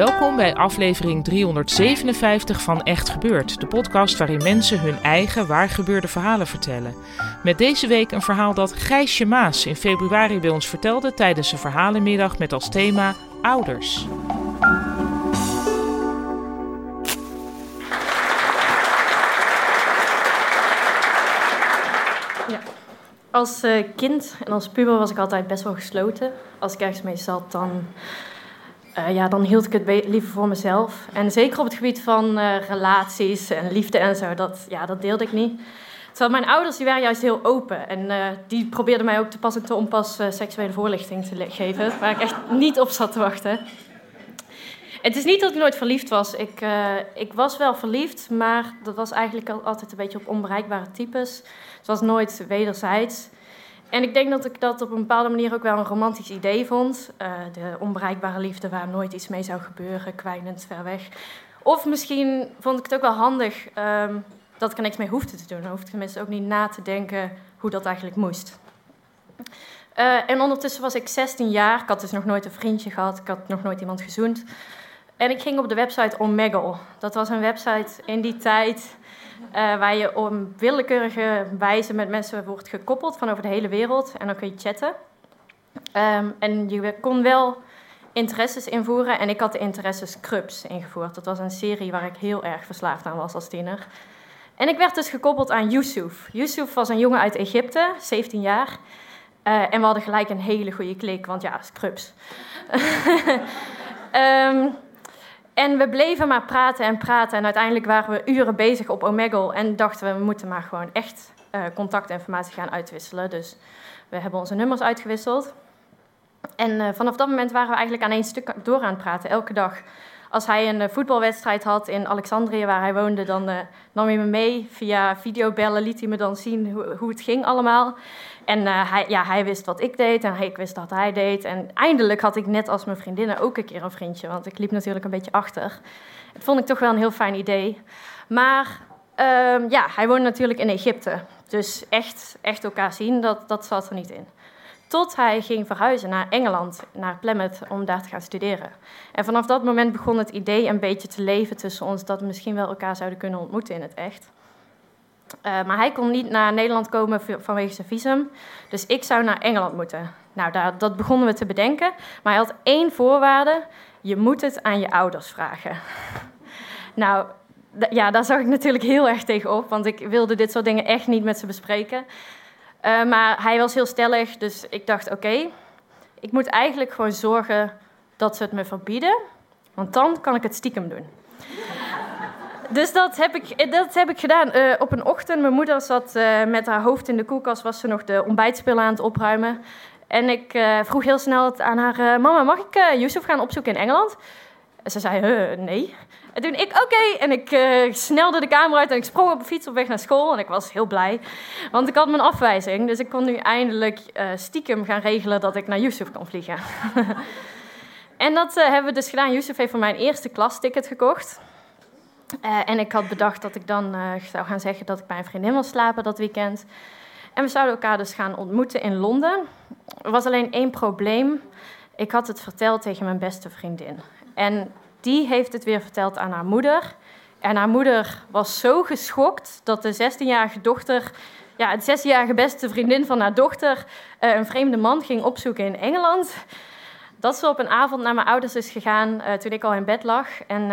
Welkom bij aflevering 357 van Echt Gebeurd, de podcast waarin mensen hun eigen waargebeurde verhalen vertellen. Met deze week een verhaal dat Gijsje Maas in februari bij ons vertelde tijdens een verhalenmiddag met als thema Ouders. Ja. Als uh, kind en als puber was ik altijd best wel gesloten. Als ik ergens mee zat, dan uh, ja, dan hield ik het liever voor mezelf. En zeker op het gebied van uh, relaties en liefde en zo, dat, ja, dat deelde ik niet. Terwijl mijn ouders die waren juist heel open. En uh, die probeerden mij ook te pas en te onpas seksuele voorlichting te geven. Waar ik echt niet op zat te wachten. Het is niet dat ik nooit verliefd was. Ik, ik was wel verliefd, maar dat was eigenlijk altijd een beetje op onbereikbare types. Het was nooit wederzijds. En ik denk dat ik dat op een bepaalde manier ook wel een romantisch idee vond. Uh, de onbereikbare liefde waar nooit iets mee zou gebeuren, kwijnend ver weg. Of misschien vond ik het ook wel handig um, dat ik er niks mee hoefde te doen. Dan hoefde ik tenminste ook niet na te denken hoe dat eigenlijk moest. Uh, en ondertussen was ik 16 jaar. Ik had dus nog nooit een vriendje gehad. Ik had nog nooit iemand gezoend. En ik ging op de website Omegle. Dat was een website in die tijd uh, waar je op willekeurige wijze met mensen wordt gekoppeld van over de hele wereld. En dan kun je chatten. Um, en je kon wel interesses invoeren. En ik had de interesses Scrubs ingevoerd. Dat was een serie waar ik heel erg verslaafd aan was als tiener. En ik werd dus gekoppeld aan Yusuf. Yusuf was een jongen uit Egypte, 17 jaar. Uh, en we hadden gelijk een hele goede klik, want ja, Scrubs. um, En we bleven maar praten en praten. En uiteindelijk waren we uren bezig op Omegle. En dachten we, we moeten maar gewoon echt uh, contactinformatie gaan uitwisselen. Dus we hebben onze nummers uitgewisseld. En uh, vanaf dat moment waren we eigenlijk aan één stuk door aan het praten, elke dag. Als hij een uh, voetbalwedstrijd had in Alexandrië, waar hij woonde, dan nam hij me mee. Via videobellen liet hij me dan zien hoe, het ging allemaal. En uh, hij, ja, hij wist wat ik deed en ik wist wat hij deed. En eindelijk had ik net als mijn vriendinnen ook een keer een vriendje, want ik liep natuurlijk een beetje achter. Dat vond ik toch wel een heel fijn idee. Maar um, ja, hij woonde natuurlijk in Egypte. Dus echt, echt elkaar zien, dat, dat zat er niet in. Tot hij ging verhuizen naar Engeland, naar Plymouth, om daar te gaan studeren. En vanaf dat moment begon het idee een beetje te leven tussen ons dat we misschien wel elkaar zouden kunnen ontmoeten in het echt. Uh, maar hij kon niet naar Nederland komen vanwege zijn visum. Dus ik zou naar Engeland moeten. Nou, daar, dat begonnen we te bedenken. Maar hij had één voorwaarde. Je moet het aan je ouders vragen. nou, ja, daar zag ik natuurlijk heel erg tegen op. Want ik wilde dit soort dingen echt niet met ze bespreken. Uh, maar hij was heel stellig. Dus ik dacht, oké. Ik moet eigenlijk gewoon zorgen dat ze het me verbieden. Want dan kan ik het stiekem doen. Dus dat heb ik, dat heb ik gedaan. Uh, op een ochtend, mijn moeder zat met haar hoofd in de koelkast, was ze nog de ontbijtspullen aan het opruimen. En ik vroeg heel snel aan haar, mama, mag ik Yusuf gaan opzoeken in Engeland? Ze zei, nee. En toen ik, oké. En ik snelde de kamer uit en ik sprong op een fiets op weg naar school. En ik was heel blij, want ik had mijn afwijzing. Dus ik kon nu eindelijk stiekem gaan regelen dat ik naar Yusuf kan vliegen. en dat hebben we dus gedaan. Yusuf heeft voor mijn eerste klasticket gekocht. En ik had bedacht dat ik dan zou gaan zeggen dat ik bij een vriendin wil slapen dat weekend. En we zouden elkaar dus gaan ontmoeten in Londen. Er was alleen één probleem. Ik had het verteld tegen mijn beste vriendin. En die heeft het weer verteld aan haar moeder. En haar moeder was zo geschokt dat de 16-jarige dochter, ja, de 16-jarige beste vriendin van haar dochter, uh, een vreemde man ging opzoeken in Engeland. Dat ze op een avond naar mijn ouders is gegaan toen ik al in bed lag. En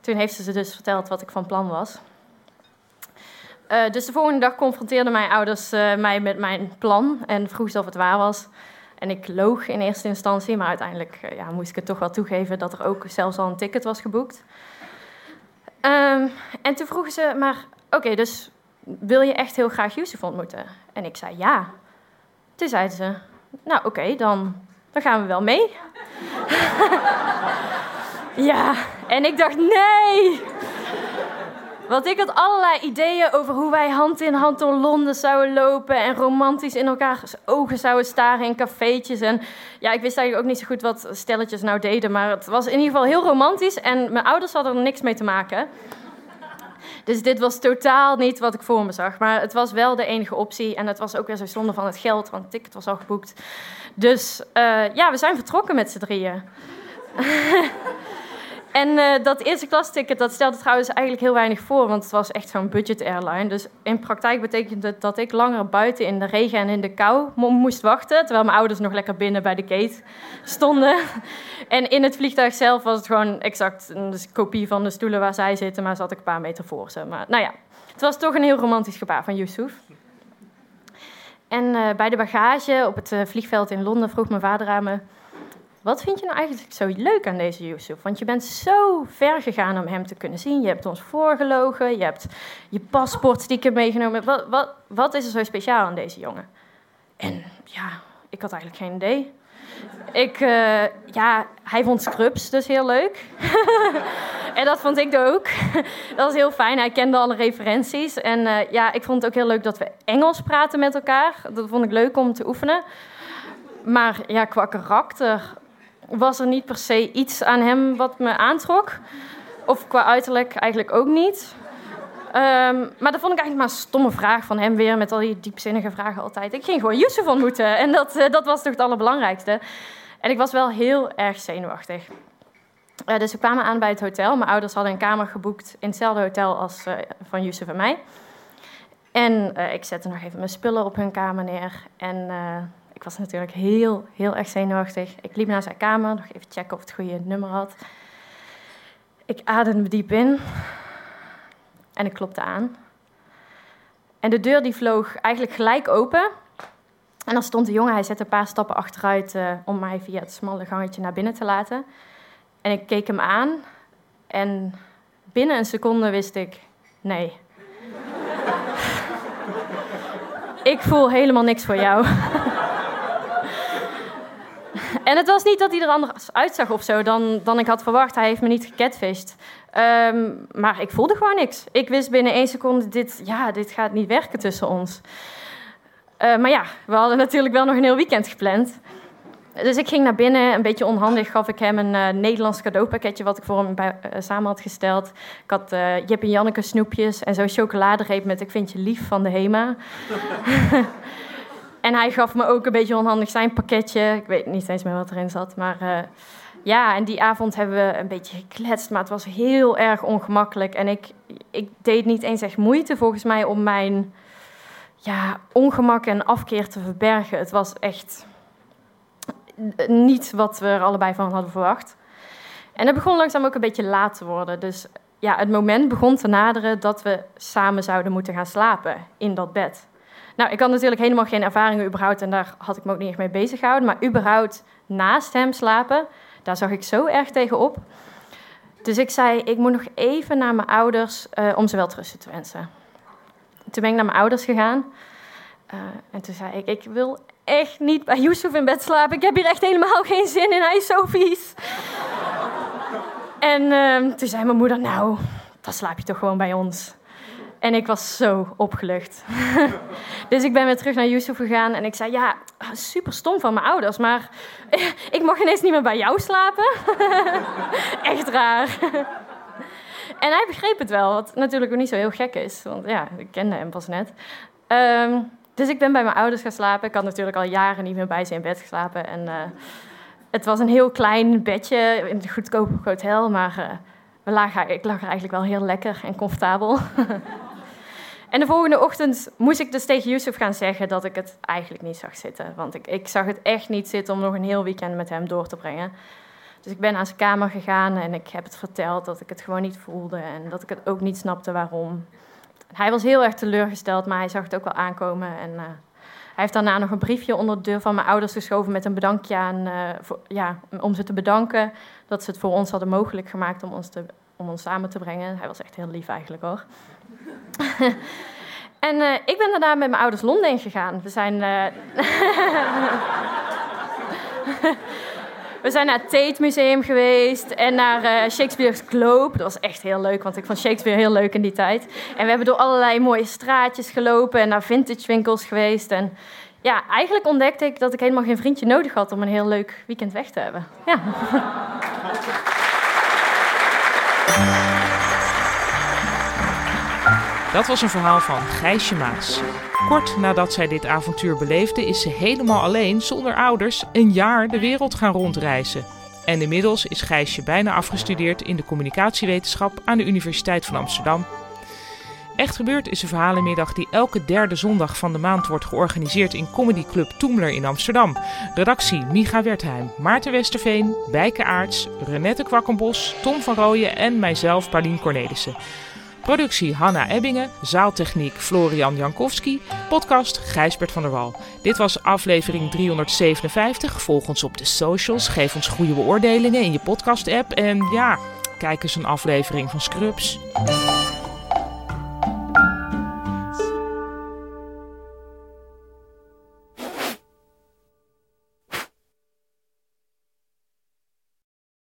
toen heeft ze ze dus verteld wat ik van plan was. Dus de volgende dag confronteerden mijn ouders mij met mijn plan en vroeg ze of het waar was. En ik loog in eerste instantie, maar uiteindelijk uh, ja, moest ik het toch wel toegeven dat er ook zelfs al een ticket was geboekt. Um, en toen vroegen ze, maar oké, dus wil je echt heel graag Yusuf ontmoeten? En ik zei ja. Toen zeiden ze, nou oké, dan, dan gaan we wel mee. ja, en ik dacht nee. Want ik had allerlei ideeën over hoe wij hand in hand door Londen zouden lopen en romantisch in elkaars ogen zouden staren in cafeetjes. En ja, ik wist eigenlijk ook niet zo goed wat stelletjes nou deden, maar het was in ieder geval heel romantisch en mijn ouders hadden er niks mee te maken. Dus dit was totaal niet wat ik voor me zag. Maar het was wel de enige optie. En het was ook weer zo zonde van het geld, want het ticket was al geboekt. Dus uh, ja, we zijn vertrokken met z'n drieën. En uh, dat eerste klasticket, dat stelde trouwens eigenlijk heel weinig voor, want het was echt zo'n budget airline. Dus in praktijk betekende het dat ik langer buiten in de regen en in de kou moest wachten, terwijl mijn ouders nog lekker binnen bij de gate stonden. En in het vliegtuig zelf was het gewoon exact een kopie van de stoelen waar zij zitten, maar zat ik een paar meter voor ze. Maar nou ja, het was toch een heel romantisch gebaar van Yusuf. En uh, bij de bagage op het uh, vliegveld in Londen vroeg mijn vader aan me... Wat vind je nou eigenlijk zo leuk aan deze Yusuf? Want je bent zo ver gegaan om hem te kunnen zien. Je hebt ons voorgelogen, je hebt je paspoort stiekem meegenomen. Wat, wat, wat is er zo speciaal aan deze jongen? En ja, ik had eigenlijk geen idee. Ik, uh, ja, hij vond Scrubs dus heel leuk. en dat vond ik ook. dat was heel fijn. Hij kende alle referenties. En uh, ja, ik vond het ook heel leuk dat we Engels praten met elkaar. Dat vond ik leuk om te oefenen. Maar ja, qua karakter was er niet per se iets aan hem wat me aantrok. Of qua uiterlijk eigenlijk ook niet. Um, maar dat vond ik eigenlijk maar een stomme vraag van hem weer, met al die diepzinnige vragen altijd. Ik ging gewoon Yusuf ontmoeten en dat, uh, dat was toch het allerbelangrijkste. En ik was wel heel erg zenuwachtig. Uh, dus we kwamen aan bij het hotel. Mijn ouders hadden een kamer geboekt in hetzelfde hotel als uh, van Yusuf en mij. En ik zette nog even mijn spullen op hun kamer neer. En ik was natuurlijk heel, heel erg zenuwachtig. Ik liep naar zijn kamer, nog even checken of het goede nummer had. Ik ademde diep in en ik klopte aan. En de deur die vloog eigenlijk gelijk open. En dan stond de jongen, hij zette een paar stappen achteruit uh, om mij via het smalle gangetje naar binnen te laten. En ik keek hem aan en binnen een seconde wist ik, nee. ik voel helemaal niks voor jou. En het was niet dat hij er anders uitzag of zo dan, dan ik had verwacht. Hij heeft me niet gecatfished. Um, maar ik voelde gewoon niks. Ik wist binnen één seconde, dit, ja, dit gaat niet werken tussen ons. Uh, maar ja, we hadden natuurlijk wel nog een heel weekend gepland. Dus ik ging naar binnen, een beetje onhandig gaf ik hem een uh, Nederlands cadeaupakketje wat ik voor hem bij, uh, samen had gesteld. Ik had uh, Jip en Janneke snoepjes en zo'n chocoladereep met ik vind je lief van de HEMA. En hij gaf me ook een beetje onhandig zijn pakketje. Ik weet niet eens meer wat erin zat. Maar uh, ja, en die avond hebben we een beetje gekletst. Maar het was heel erg ongemakkelijk. En ik, ik deed niet eens echt moeite volgens mij om mijn ja, ongemak en afkeer te verbergen. Het was echt niet wat we er allebei van hadden verwacht. En het begon langzaam ook een beetje laat te worden. Dus ja, het moment begon te naderen dat we samen zouden moeten gaan slapen in dat bed. Nou, ik had natuurlijk helemaal geen ervaringen überhaupt en daar had ik me ook niet echt mee bezig gehouden. Maar überhaupt naast hem slapen, daar zag ik zo erg tegenop. Dus ik zei, ik moet nog even naar mijn ouders uh, om ze wel rusten te wensen. Toen ben ik naar mijn ouders gegaan. Uh, en toen zei ik, ik wil echt niet bij Yusuf in bed slapen. Ik heb hier echt helemaal geen zin in, hij is zo vies. en uh, toen zei mijn moeder, nou, dan slaap je toch gewoon bij ons. En ik was zo opgelucht. dus ik ben weer terug naar Yusuf gegaan en ik zei: Ja, super stom van mijn ouders, maar ik mag ineens niet meer bij jou slapen. Echt raar. en hij begreep het wel, wat natuurlijk ook niet zo heel gek is, want ja, ik kende hem pas net. Um, dus ik ben bij mijn ouders gaan slapen. Ik had natuurlijk al jaren niet meer bij ze in bed geslapen. En uh, het was een heel klein bedje in een goedkoop hotel, maar. Uh, we lagen, ik lag er eigenlijk wel heel lekker en comfortabel. En de volgende ochtend moest ik dus tegen Yusuf gaan zeggen dat ik het eigenlijk niet zag zitten. Want ik, ik zag het echt niet zitten om nog een heel weekend met hem door te brengen. Dus ik ben naar zijn kamer gegaan en ik heb het verteld dat ik het gewoon niet voelde en dat ik het ook niet snapte waarom. Hij was heel erg teleurgesteld, maar hij zag het ook wel aankomen. En uh, hij heeft daarna nog een briefje onder de deur van mijn ouders geschoven met een bedankje aan, voor, ja, om ze te bedanken dat ze het voor ons hadden mogelijk gemaakt om ons, te, om ons samen te brengen. Hij was echt heel lief eigenlijk hoor. en uh, ik ben daarna met mijn ouders Londen gegaan. We zijn. We zijn naar het Tate Museum geweest en naar uh, Shakespeare's Globe. Dat was echt heel leuk, want ik vond Shakespeare heel leuk in die tijd. En we hebben door allerlei mooie straatjes gelopen en naar vintage winkels geweest. En ja, eigenlijk ontdekte ik dat ik helemaal geen vriendje nodig had om een heel leuk weekend weg te hebben. Ja. Dat was een verhaal van Gijsje Maas. Kort nadat zij dit avontuur beleefde, is ze helemaal alleen, zonder ouders, een jaar de wereld gaan rondreizen. En inmiddels is Gijsje bijna afgestudeerd in de communicatiewetenschap aan de Universiteit van Amsterdam. Echt gebeurd is een verhalenmiddag die elke derde zondag van de maand wordt georganiseerd in Comedy Club Toemler in Amsterdam. Redactie Micha Wertheim, Maarten Westerveen, Bijke Aarts, Renette Kwakkenbos, Tom van Rooyen en mijzelf Paulien Cornelissen. Productie Hanna Ebbingen, zaaltechniek Florian Jankowski, podcast Gijsbert van der Wal. Dit was aflevering 357. Volg ons op de socials, geef ons goede beoordelingen in je podcast-app en ja, kijk eens een aflevering van Scrubs.